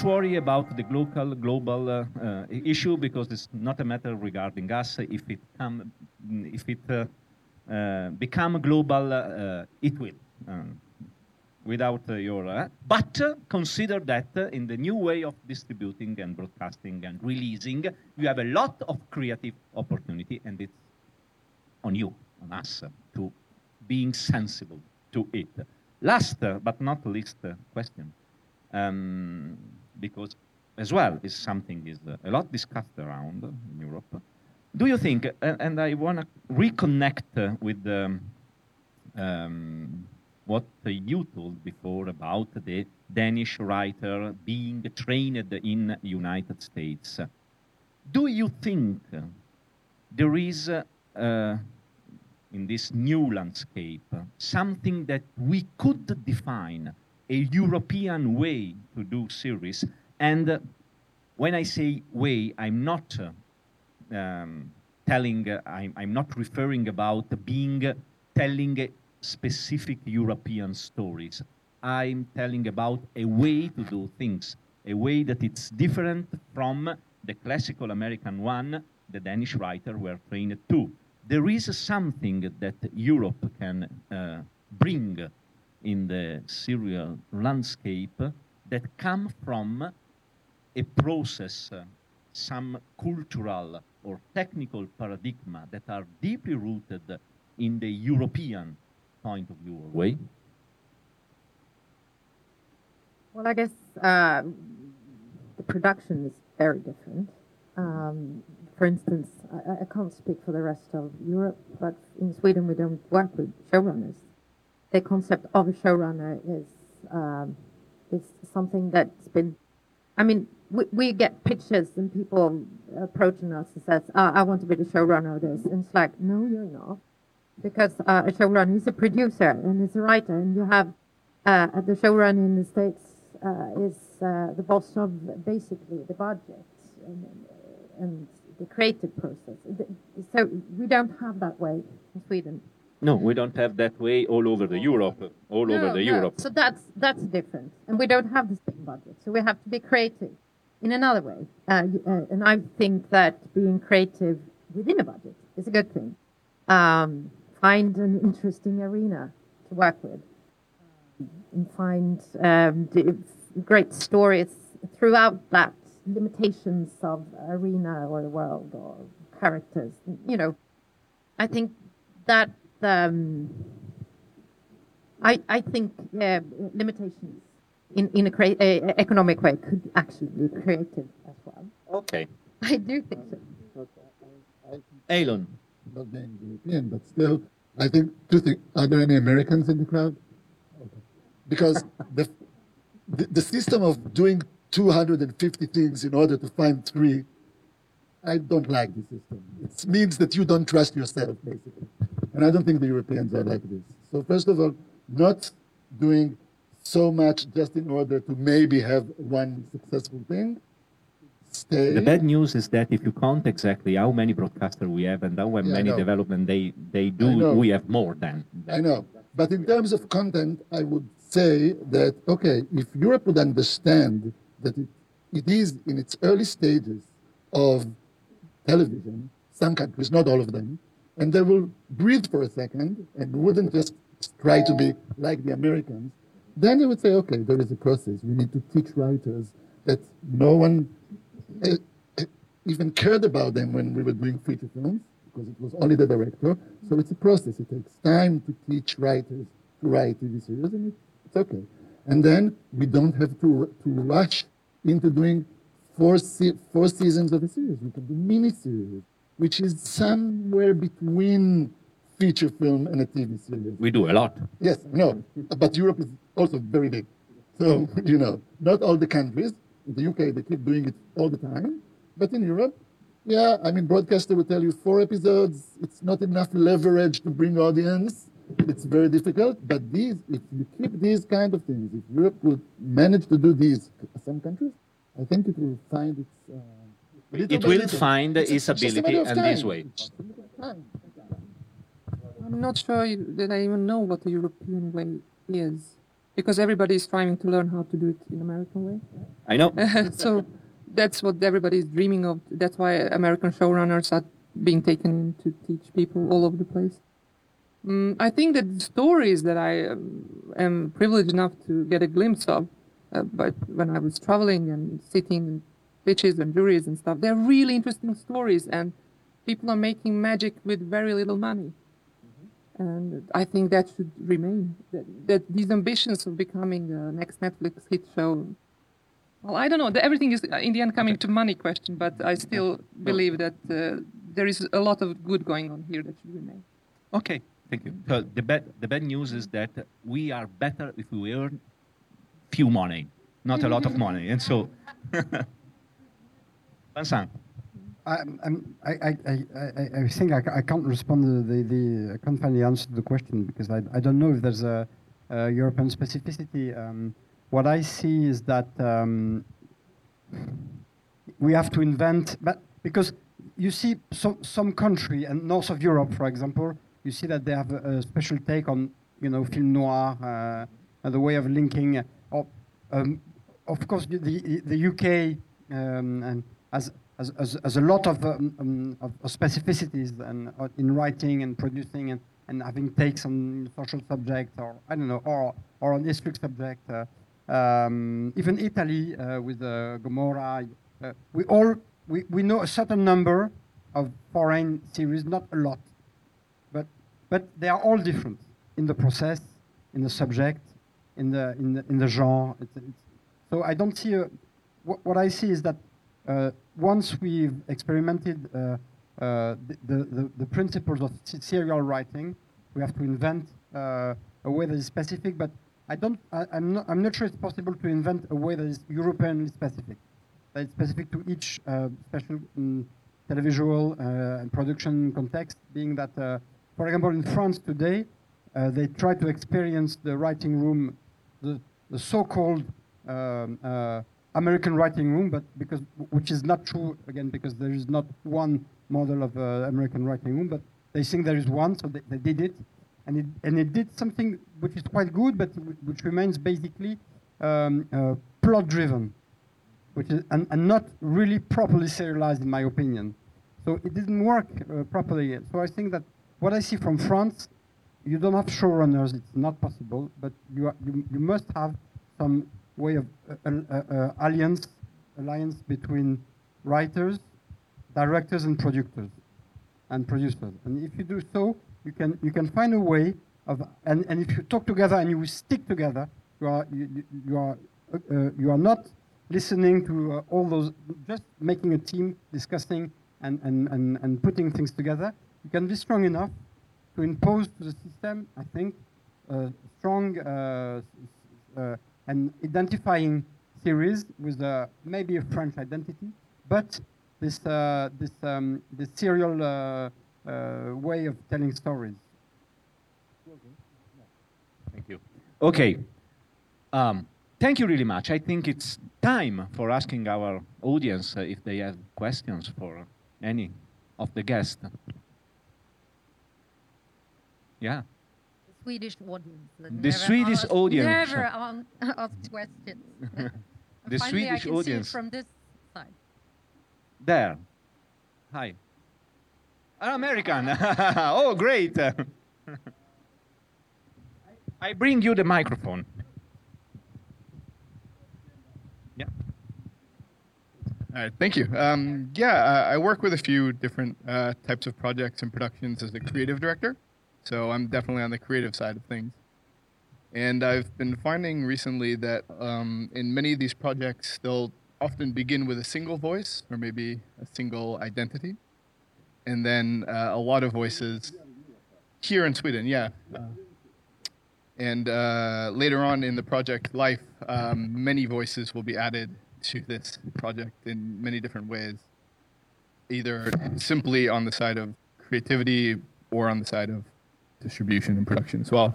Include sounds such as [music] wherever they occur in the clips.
don't worry about the global global uh, uh, issue because it's not a matter regarding us. If it come, if it uh, uh become global, uh, it will. Without your. but consider that in the new way of distributing and broadcasting and releasing, you have a lot of creative opportunity, and it's on you, on us, to being sensible to it. Last but not least question um, because as well is something is uh, a lot discussed around in Europe. Do you think, uh, and I want to reconnect uh, with um, um, what you told before about the Danish writer being trained in the United States. Do you think there is, uh, in this new landscape, something that we could define a European way to do series. And uh, when I say way, I'm not uh, um, telling, uh, I'm, I'm, not referring about being telling specific European stories. I'm telling about a way to do things, a way that it's different from the classical American one the Danish writer were trained to. There is something that Europe can uh, bring in the serial landscape that come from a process, uh, some cultural or technical paradigm that are deeply rooted in the European point of view or way? Well, I guess uh, the production is very different. Um, for instance, I, I, can't speak for the rest of Europe, but in Sweden we don't work with showrunners the concept of a showrunner is um, is something that's been. I mean, we, we get pitches and people approaching us and says, oh, "I want to be the showrunner of this," and it's like, "No, you're not," because uh, a showrunner is a producer and is a writer, and you have uh, the showrunner in the states uh, is uh, the boss of basically the budget and, and the creative process. So we don't have that way in Sweden. No, we don't have that way all over the Europe, all no, over the no. Europe. So that's that's different, and we don't have the same budget, so we have to be creative in another way. Uh, uh, and I think that being creative within a budget is a good thing. Um, find an interesting arena to work with, and find um, great stories throughout that limitations of arena or world or characters. You know, I think that um, I, I think uh, limitations in, in a crea- uh, economic way could actually be creative as well. Okay. I do think so. Elon. Not being European, but still, I think two things. Are there any Americans in the crowd? Okay. Because the, the, the system of doing 250 things in order to find three, I don't like the system. It means that you don't trust yourself, basically. And I don't think the Europeans are like this. So first of all, not doing so much just in order to maybe have one successful thing. Stay. The bad news is that if you count exactly how many broadcasters we have and how many development they, they do, we have more than. That. I know. But in terms of content, I would say that, okay, if Europe would understand that it, it is in its early stages of television, some countries, not all of them, and they will breathe for a second and wouldn't just try to be like the Americans, then they would say, okay, there is a process. We need to teach writers that no one uh, even cared about them when we were doing feature films because it was only the director. So it's a process. It takes time to teach writers to write TV series, and it's okay. And then we don't have to, to rush into doing four, se- four seasons of a series. We can do mini series which is somewhere between feature film and a TV series. We do a lot. Yes, no, but Europe is also very big. So, [laughs] you know, not all the countries. The UK, they keep doing it all the time. But in Europe, yeah, I mean, broadcaster will tell you four episodes. It's not enough leverage to bring audience. It's very difficult. But these, if you keep these kind of things, if Europe would manage to do these, some countries, I think it will find its. Uh, it will find its ability and this way. I'm not sure that I even know what the European way is. Because everybody is trying to learn how to do it in American way. I know. [laughs] so that's what everybody is dreaming of. That's why American showrunners are being taken in to teach people all over the place. Mm, I think that the stories that I um, am privileged enough to get a glimpse of, uh, but when I was traveling and sitting in pitches and juries and stuff, they're really interesting stories, and people are making magic with very little money. And I think that should remain. That, that these ambitions of becoming the next Netflix hit show well, I don't know. Everything is uh, in the end coming to money question, but I still believe that uh, there is a lot of good going on here that should remain. Okay. Thank you. So the bad, the bad news is that we are better if we earn few money, not a lot of money. And so, [laughs] Vincent. I, I, I, I, think I, I can't respond to the, the, I can't the answer the question because I, I don't know if there's a, a European specificity. Um, what I see is that um, we have to invent, but because you see some, some country and north of Europe, for example, you see that they have a, a special take on you know film noir uh, and the way of linking. Uh, um, of course, the the UK um, and as, as, as, as a lot of, um, um, of, specificities and uh, in writing and producing and, and having takes on social subjects or I don't know or or on historic subject. Uh, um, even Italy uh, with Gomorrah, we all we, we know a certain number of foreign series, not a lot, but but they are all different in the process, in the subject, in the in the, in the genre. It's, it's, so I don't see a, what, what I see is that once we've experimented uh, uh, the, the, the, principles of serial writing, we have to invent uh, a way that is specific. But I don't. I, am not. I'm not sure it's possible to invent a way that is Europeanly specific. That is specific to each uh, special um, televisual uh, production context, being that for example, in France today, uh, they try to experience the writing room, the, the so-called um, uh, American writing room, but because which is not true again because there is not one model of uh, American writing room, but they think there is one, so they, they did it, and it and it did something which is quite good, but which remains basically um, uh, plot-driven, which is and, and not really properly serialized in my opinion. So it didn't work uh, properly. So I think that what I see from France, you don't have showrunners, it's not possible, but you, are, you, you must have some way of uh, uh, uh, alliance, alliance between writers, directors, and producers, and producers. And if you do so, you can, you can find a way of, and, and if you talk together and you stick together, you are, you, you are, uh, uh you are not listening to uh, all those, just making a team, discussing and, and, and, and putting things together you can be strong enough to impose to the system, I think, a strong uh, uh, and identifying series with uh, maybe a French identity, but this uh, this um, this serial uh, uh, way of telling stories. Thank you. Okay. Um, thank you really much. I think it's time for asking our audience if they have questions for any of the guests. Yeah. The Swedish audience. The Swedish asked, audience. Never [laughs] asked questions. [laughs] the Swedish I can audience. See it from this side. There. Hi. An American. [laughs] oh, great. I bring you the microphone. Yeah. All right, thank you. Um, yeah, I work with a few different uh, types of projects and productions as a creative director. So I'm definitely on the creative side of things. And I've been finding recently that um, in many of these projects, they'll often begin with a single voice or maybe a single identity. And then uh, a lot of voices here in Sweden, yeah. Uh, and uh, later on in the project life, um, many voices will be added to this project in many different ways, either simply on the side of creativity or on the side of distribution and production as well.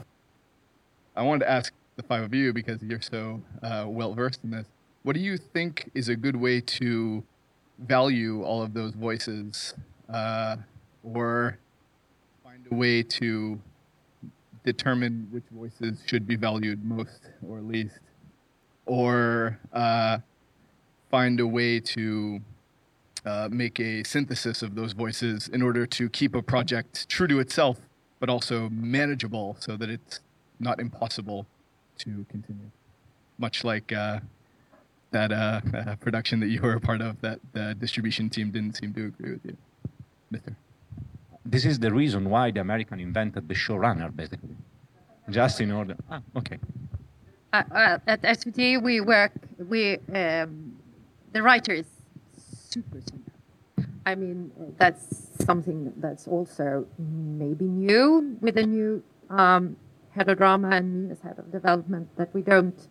I wanted to ask the five of you because you're so uh, well versed in this. What do you think is a good way to value all of those voices, uh, or find a way to determine which voices should be valued most or least, or uh, find a way to uh, make a synthesis of those voices in order to keep a project true to itself, but also manageable so that it's not impossible to continue. Much like uh, that uh, uh, production that you were a part of, that the distribution team didn't seem to agree with you, Mister. This is the reason why the American invented the showrunner, basically, just in order. Ah, okay. Uh, uh, at SVT, we work. We um, the writer is super senior. I mean, that's something that's also maybe new with the new um, head of drama and me as head of development that we don't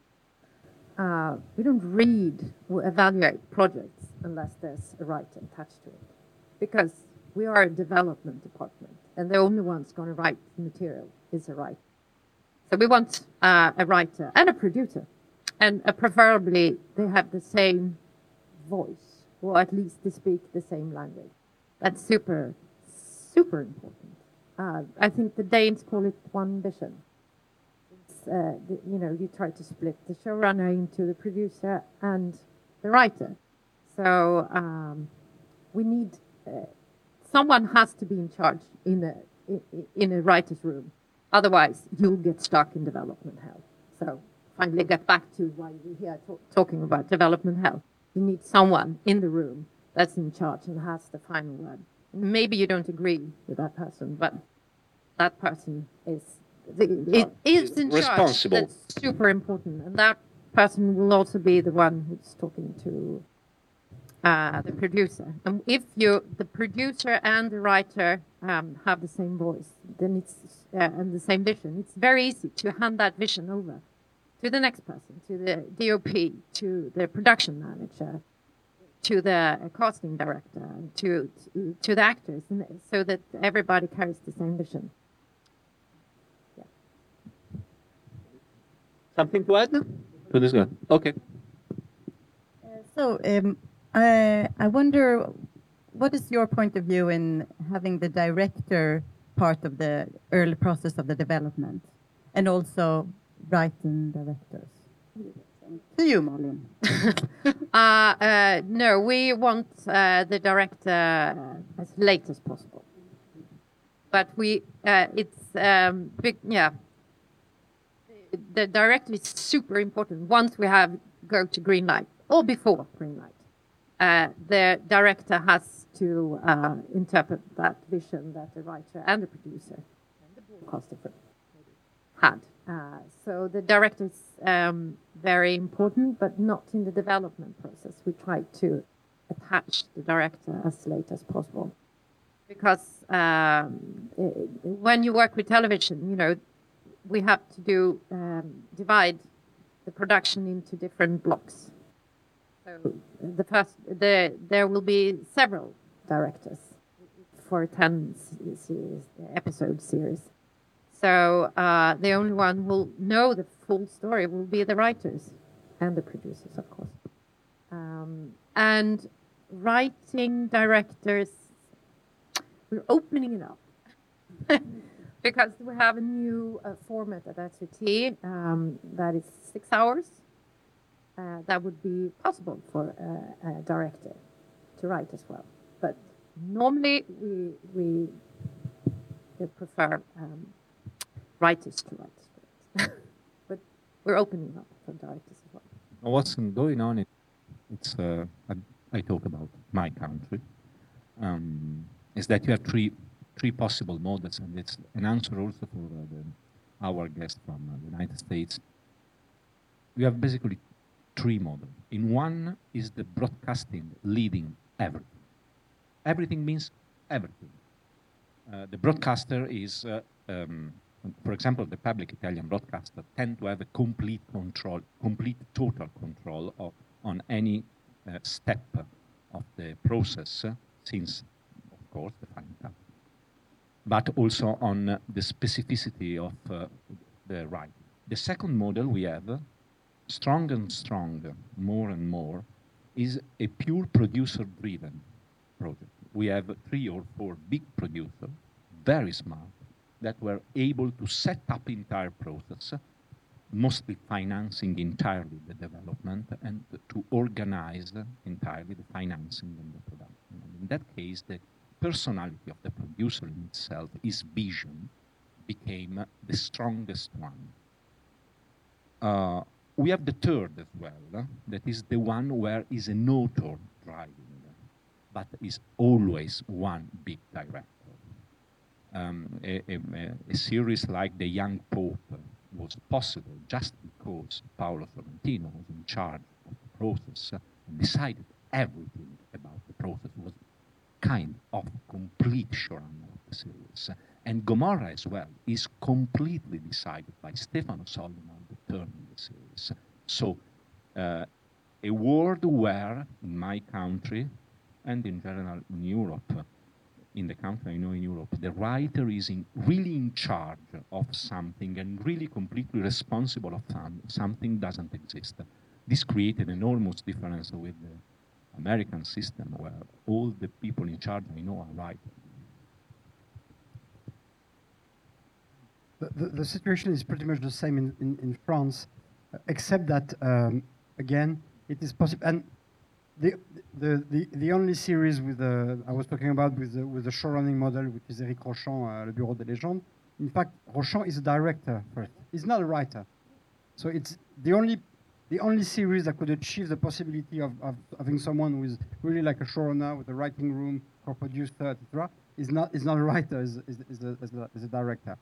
uh, we don't read or evaluate projects unless there's a writer attached to it, because we are a development department, and the only one's going to write the material is a writer. So we want uh, a writer and a producer, and uh, preferably they have the same voice, or at least to speak the same language. That's super, super important. Uh, I think the Danes call it one vision. Uh, the, you know, you try to split the showrunner into the producer and the writer. So um, we need uh, someone has to be in charge in a in, in a writer's room. Otherwise, you'll get stuck in development hell. So finally, get back to why we're here talk, talking about development hell. You need someone in the room that's in charge and has the final word. Maybe you don't agree with that person, but that person is it is in Responsible. charge. That's super important, and that person will also be the one who's talking to uh, the producer. And if you, the producer and the writer, um, have the same voice, then it's uh, and the same vision. It's very easy to hand that vision over to the next person, to the DOP, to the production manager, to the casting director, to to, to the actors, so that everybody carries the same vision. Something to add? To this guy? Okay. So um, I, I wonder, what is your point of view in having the director part of the early process of the development, and also writing directors? To you, Malin. [laughs] Uh, uh, no, we want uh, the director as late as possible. But we, uh, it's um, big, yeah. The director is super important. Once we have go to green light or before green light, uh, the director has to uh, interpret that vision that the writer and the producer and the broadcaster had. Uh, so the director is um, very important, but not in the development process. We try to attach the director as late as possible, because um, i- when you work with television, you know, we have to do um, divide the production into different blocks. So the first, the, there will be several directors for a 10 s- series, episode series. So uh, the only one who will know the full story will be the writers and the producers, of course. Um, and writing directors, we're opening it up [laughs] because we have a new uh, format at SVT um, that is six hours. Uh, that would be possible for a, a director to write as well. But normally we we we prefer um, writers to write scripts. [laughs] but we're opening up for directors as well. What's going on? It, it's uh, I, I talk about my country. Um, is that you have three three possible models, and it's an answer also for uh, the, our guest from uh, the United States. We have basically three models. In one is the broadcasting leading everything. Everything means everything. Uh, the broadcaster is, uh, um, for example, the public Italian broadcaster tend to have a complete control, complete total control of, on any uh, step of the process, since, of course, the final but also on the specificity of uh, the writing. The second model we have, strong and strong, more and more, is a pure producer-driven project. We have three or four big producers, very smart, that were able to set up entire process, mostly financing entirely the development and to organize entirely the financing and the production. And in that case, the personality of the producer in itself, his vision, became the strongest one. Uh, we have the third as well, that is the one where is an author driving, but is always one big director. Um, a, a, a, series like The Young Pope was possible just because Paolo Sorrentino was in charge of the process and decided everything about the process, was kind of complete showrunner of the series. And Gomorrah as well is completely decided by Stefano Sollima, the turn the series. So uh, a world where in my country and in general in Europe, in the country I know in Europe, the writer is in, really in charge of something and really completely responsible of something doesn't exist. This created enormous difference with the American system where all the people in charge I know are writers. The, the, the, situation is pretty much the same in, in, in France, except that, um, again, it is possible. And the, the, the, the only series with the, I was talking about with the, with the show running model, which is Eric Rochant, uh, Le Bureau des Légendes. In fact, Rochant is a director first. He's not a writer. So it's the only, the only series that could achieve the possibility of, of having someone who is really like a showrunner with a writing room, co-producer, etc. Is not, is not a writer, is, is, is, a, is, a, is a director.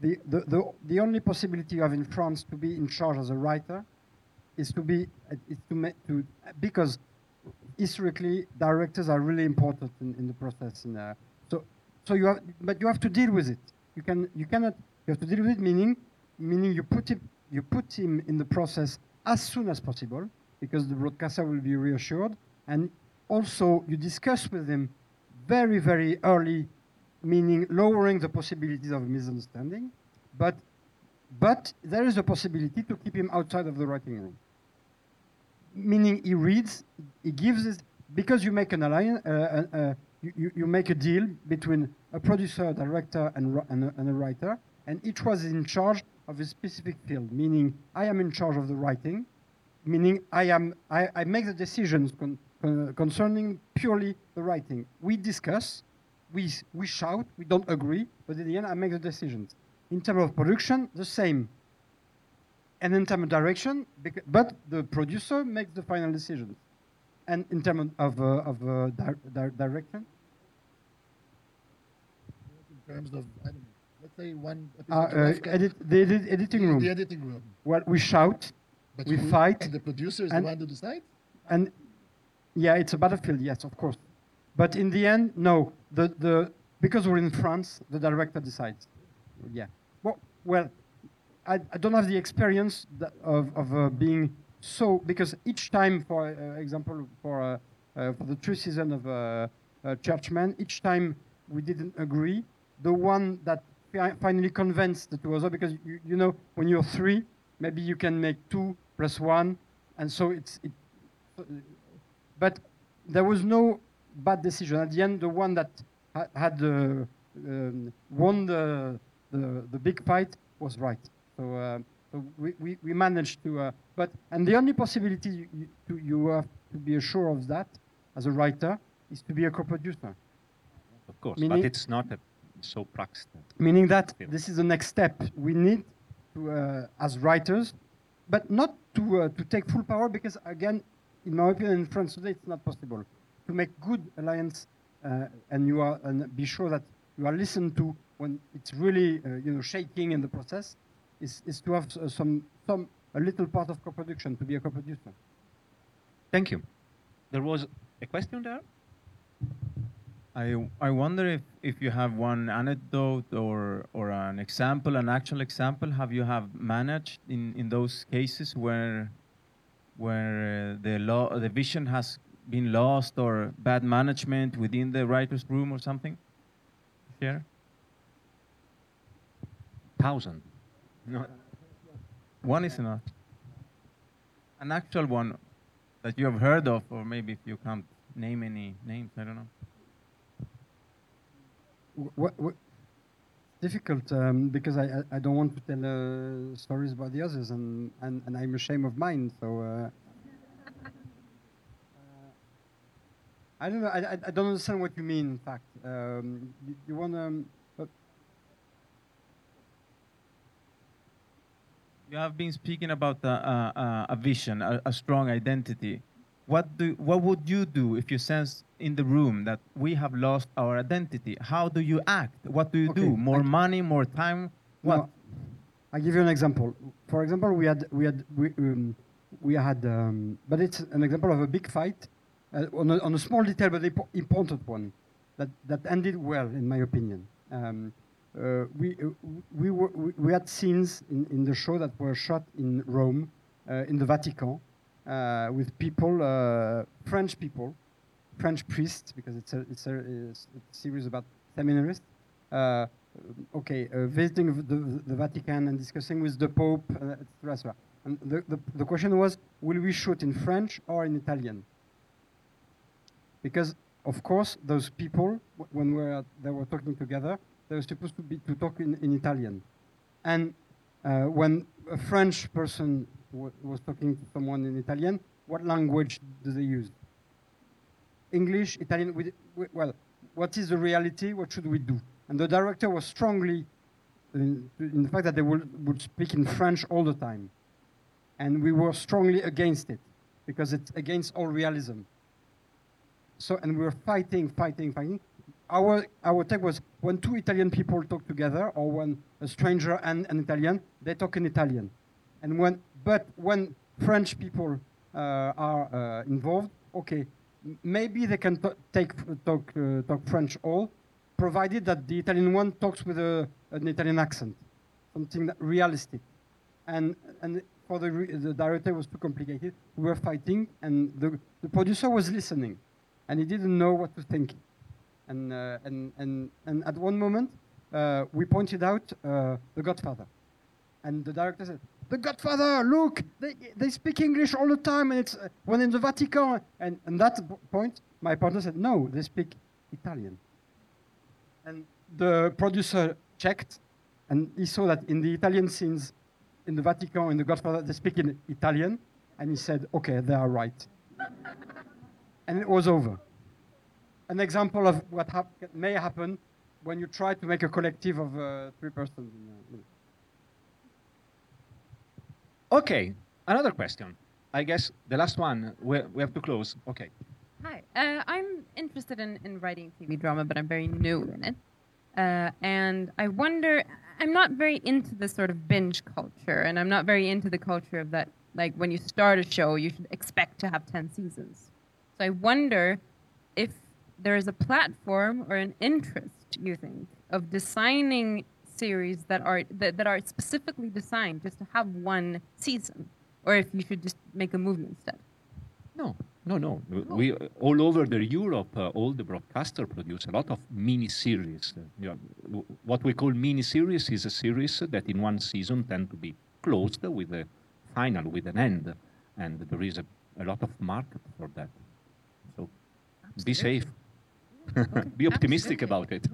The, the, the, the only possibility you have in France to be in charge as a writer is to be, is to, make, to because historically, directors are really important in, in the process. Uh, so, so you have, but you have to deal with it. You can, you cannot, you have to deal with it. Meaning, meaning you put him, you put him in the process as soon as possible, because the broadcaster will be reassured, and also you discuss with him very, very early, meaning lowering the possibilities of misunderstanding, but, but there is a possibility to keep him outside of the writing room meaning he reads, he gives it, because you make an alliance, uh, uh, uh, you, you make a deal between a producer, a director, and, and, a, and a writer, and each was in charge of a specific field, meaning I am in charge of the writing, meaning I, am, I, I make the decisions con, con, concerning purely the writing. We discuss, we, we shout, we don't agree, but in the end I make the decisions. In terms of production, the same and in terms of direction, but the producer makes the final decision. And in terms of, uh, of uh, di di direction? In terms of, I don't know, let's say one uh, uh edit, the edit, editing room. The editing room. Well, we shout, but we fight. And the producer is the one who decides? And yeah, it's a battlefield, yes, of course. But in the end, no. The, the, because we're in France, the director decides. Yeah. Well, well I, I don't have the experience of, of uh, being so because each time, for uh, example, for uh, uh for the three season of uh, uh, Churchman, each time we didn't agree. The one that fi finally convinced the two others, because you, you know when you're three, maybe you can make two plus one, and so it's it. But there was no bad decision at the end. The one that ha had um, won the, the the big fight was right. So, uh, so we, we, we, managed to, uh, but, and the only possibility you, to, you have to be sure of that as a writer is to be a co-producer. Of course, meaning, but it's not a, so practiced. Meaning that this is the next step. We need to, uh, as writers, but not to, uh, to take full power because, again, in my opinion, in France today, it's not possible to make good alliance uh, and you are and be sure that you are listened to when it's really uh, you know shaking in the process is, is to have uh, some, some, a little part of co-production, to be a co-producer. Thank you. There was a question there? I, I wonder if, if you have one anecdote or, or an example, an actual example, have you have managed in, in those cases where, where uh, the, law, the vision has been lost or bad management within the writer's room or something? Share? Thousand. One is enough. An actual one that you have heard of, or maybe if you can't name any names, I don't know. What, what, difficult um, because I, I, I don't want to tell uh, stories about the others, and, and, and I'm ashamed of mine. So uh, I don't know. I, I, don't understand what you mean. In fact, um, you, you want to. You have been speaking about uh, uh, a vision, a, a, strong identity. What do what would you do if you sense in the room that we have lost our identity? How do you act? What do you Okay, do? More I- money, more time? What? No, I give you an example. For example, we had we had we, um, we had, um, but it's an example of a big fight uh, on, a, on a small detail, but impo- important one that that ended well, in my opinion. Um, uh, we uh, we, were, we had scenes in, in the show that were shot in Rome, uh, in the Vatican, uh, with people, uh, French people, French priests, because it's a it's a, it's a series about seminarists. Uh, okay, uh, visiting the, the Vatican and discussing with the Pope, uh, etc. And the, the, the question was, will we shoot in French or in Italian? Because, of course, those people, when we're, they were talking together, they were supposed to, be, to talk in, in Italian. And uh, when a French person was talking to someone in Italian, what language do they use? English, Italian. We, we, well, what is the reality? What should we do? And the director was strongly in, in the fact that they would, would speak in French all the time. And we were strongly against it because it's against all realism. So, and we were fighting, fighting, fighting. Our, our take was when two Italian people talk together, or when a stranger and an Italian, they talk in Italian. And when, but when French people uh, are uh, involved, okay, maybe they can take talk uh, talk French all, provided that the Italian one talks with a, an Italian accent, something realistic. And and for the the director was too complicated. We were fighting, and the the producer was listening, and he didn't know what to think. And uh, and and and at one moment, uh, we pointed out uh, the Godfather, and the director said, "The Godfather, look, they, they speak English all the time, and it's uh, when in the Vatican." And at that point, my partner said, "No, they speak Italian." And the producer checked, and he saw that in the Italian scenes, in the Vatican, in the Godfather, they speak in Italian, and he said, "Okay, they are right." [laughs] and it was over. An example of what hap- may happen when you try to make a collective of uh, three persons. in a- Okay, another question. I guess the last one, we, we have to close. Okay. Hi, uh, I'm interested in, in writing TV drama, but I'm very new in it. Uh, and I wonder, I'm not very into this sort of binge culture, and I'm not very into the culture of that, like when you start a show, you should expect to have 10 seasons. So I wonder if there is a platform or an interest, you think, of designing series that are, that, that are specifically designed just to have one season, or if you should just make a movie instead. No, no, no. We all over the Europe, uh, all the broadcaster produce a lot of mini series. Uh, you know, w- what we call mini series is a series that in one season tend to be closed with a final, with an end, and there is a, a lot of market for that. Be safe. be optimistic about it.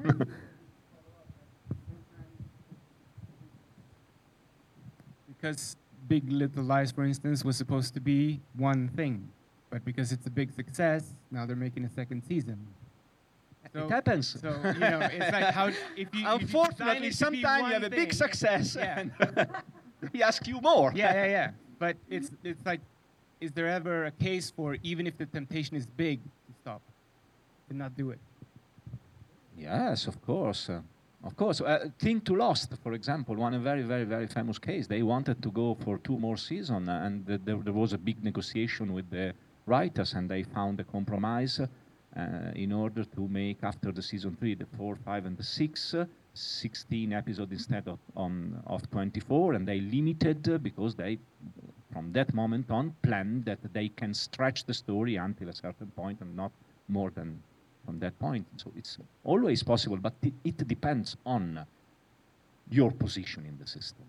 because Big Little Lies, for instance, was supposed to be one thing, but because it's a big success, now they're making a second season. So- it happens. So you know, it's like how if you if you Unfortunately, it to be sometimes you have a big success Yeah. and [laughs] he asks you more. yeah, yeah, yeah. But it's it's like, is there ever a case for even if the temptation is big not do it? Yes, of course. Uh, of course. Uh, think to Lost, for example, one a very, very, very famous case. They wanted to go for two more seasons, uh, and th- there, there was a big negotiation with the writers, and they found a compromise uh, in order to make after the season three, the four, five, and the six, uh, 16 episodes instead of on of 24, and they limited uh, because they, from that moment on, planned that they can stretch the story until a certain point and not more than from that point. So it's always possible, but it, it depends on your position in the system,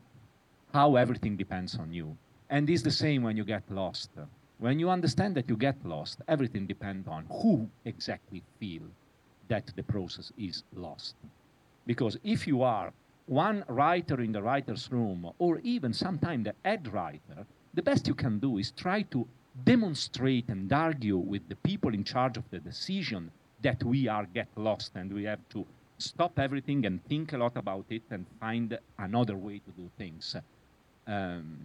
how everything depends on you. And it's the same when you get lost. When you understand that you get lost, everything depends on who exactly feel that the process is lost. Because if you are one writer in the writer's room, or even sometimes the head writer, the best you can do is try to demonstrate and argue with the people in charge of the decision that we are get lost and we have to stop everything and think a lot about it and find another way to do things. Um,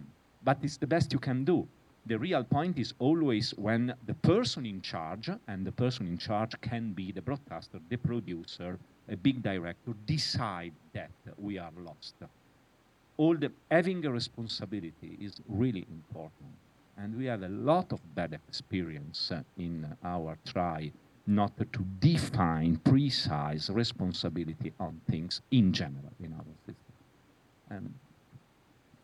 but it's the best you can do. The real point is always when the person in charge, and the person in charge can be the broadcaster, the producer, a big director, decide that we are lost. All the having a responsibility is really important, and we have a lot of bad experience in our try not to define precise responsibility on things in general in our system.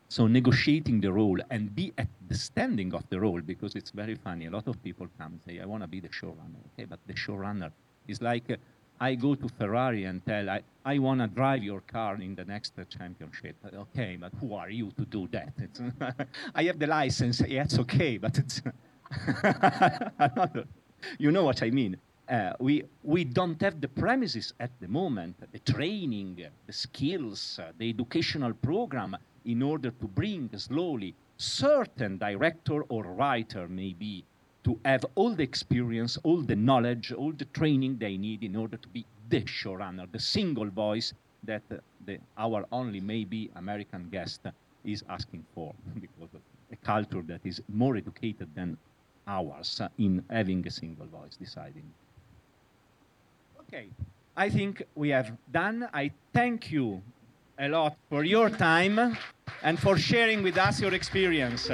So negotiating the role and be at the standing of the role, because it's very funny. A lot of people come and say, I want to be the showrunner. Okay, but the showrunner is like uh, I go to Ferrari and tell, I, I want to drive your car in the next uh, championship. Okay, but who are you to do that? [laughs] I have the license. Yeah, it's okay, but it's. [laughs] you know what I mean. Uh, we, we don't have the premises at the moment, the training, the skills, uh, the educational program in order to bring slowly certain director or writer maybe to have all the experience, all the knowledge, all the training they need in order to be the showrunner, the single voice that uh, the, our only maybe American guest is asking for [laughs] because of a culture that is more educated than ours in having a single voice deciding. Okay, I think we have done. I thank you a lot for your time and for sharing with us your experience.